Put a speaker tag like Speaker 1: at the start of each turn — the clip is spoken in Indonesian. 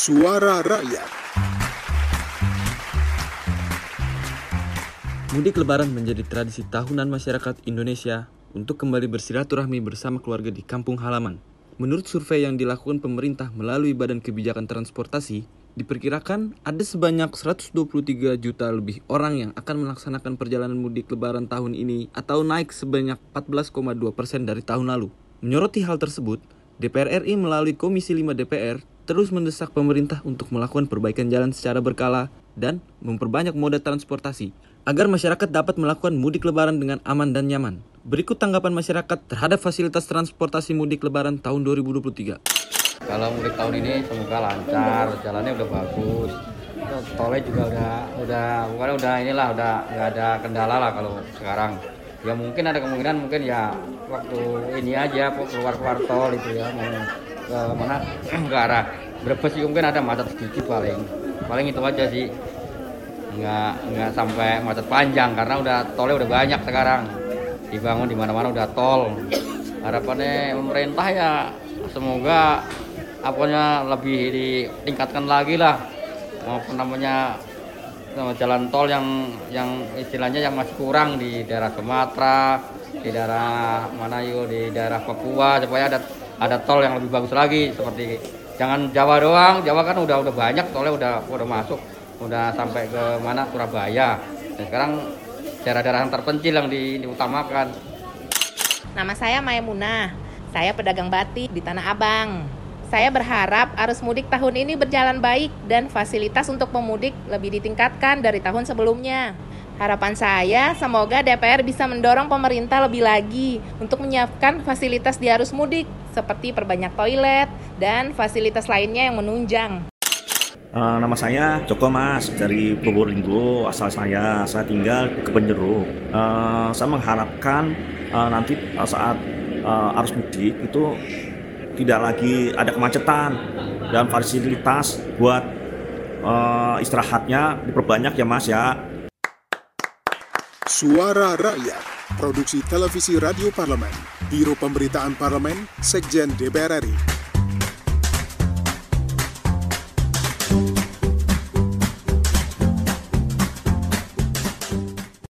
Speaker 1: Suara Rakyat.
Speaker 2: Mudik Lebaran menjadi tradisi tahunan masyarakat Indonesia untuk kembali bersilaturahmi bersama keluarga di kampung halaman. Menurut survei yang dilakukan pemerintah melalui Badan Kebijakan Transportasi, diperkirakan ada sebanyak 123 juta lebih orang yang akan melaksanakan perjalanan mudik Lebaran tahun ini atau naik sebanyak 14,2 persen dari tahun lalu. Menyoroti hal tersebut, DPR RI melalui Komisi 5 DPR terus mendesak pemerintah untuk melakukan perbaikan jalan secara berkala dan memperbanyak moda transportasi agar masyarakat dapat melakukan mudik lebaran dengan aman dan nyaman. Berikut tanggapan masyarakat terhadap fasilitas transportasi mudik lebaran tahun 2023.
Speaker 3: Kalau mudik tahun ini semoga lancar, jalannya udah bagus. Tolnya juga udah udah bukan udah inilah udah nggak ada kendala lah kalau sekarang. Ya mungkin ada kemungkinan mungkin ya waktu ini aja keluar keluar tol itu ya mau ke mana ke arah Brebes sih mungkin ada macet sedikit paling. Paling itu aja sih. Nggak nggak sampai macet panjang karena udah tolnya udah banyak sekarang. Dibangun di mana-mana udah tol. Harapannya pemerintah ya semoga apanya lebih ditingkatkan lagi lah maupun namanya jalan tol yang yang istilahnya yang masih kurang di daerah Sumatera di daerah mana yuk di daerah Papua supaya ada ada tol yang lebih bagus lagi seperti jangan Jawa doang Jawa kan udah udah banyak tolnya udah udah masuk udah sampai ke mana Surabaya dan sekarang daerah-daerah yang terpencil yang di, diutamakan
Speaker 4: Nama saya Maimunah. Saya pedagang batik di Tanah Abang. Saya berharap arus mudik tahun ini berjalan baik dan fasilitas untuk pemudik lebih ditingkatkan dari tahun sebelumnya. Harapan saya semoga DPR bisa mendorong pemerintah lebih lagi untuk menyiapkan fasilitas di arus mudik seperti perbanyak toilet dan fasilitas lainnya yang menunjang.
Speaker 5: Uh, nama saya Joko Mas dari Probolinggo. Asal saya saya tinggal di Kepenjeru uh, saya mengharapkan uh, nanti uh, saat uh, arus mudik itu tidak lagi ada kemacetan dan fasilitas buat uh, istirahatnya diperbanyak ya Mas ya
Speaker 1: Suara Rakyat. Produksi televisi Radio Parlemen. Biro Pemberitaan Parlemen, Sekjen DPR RI.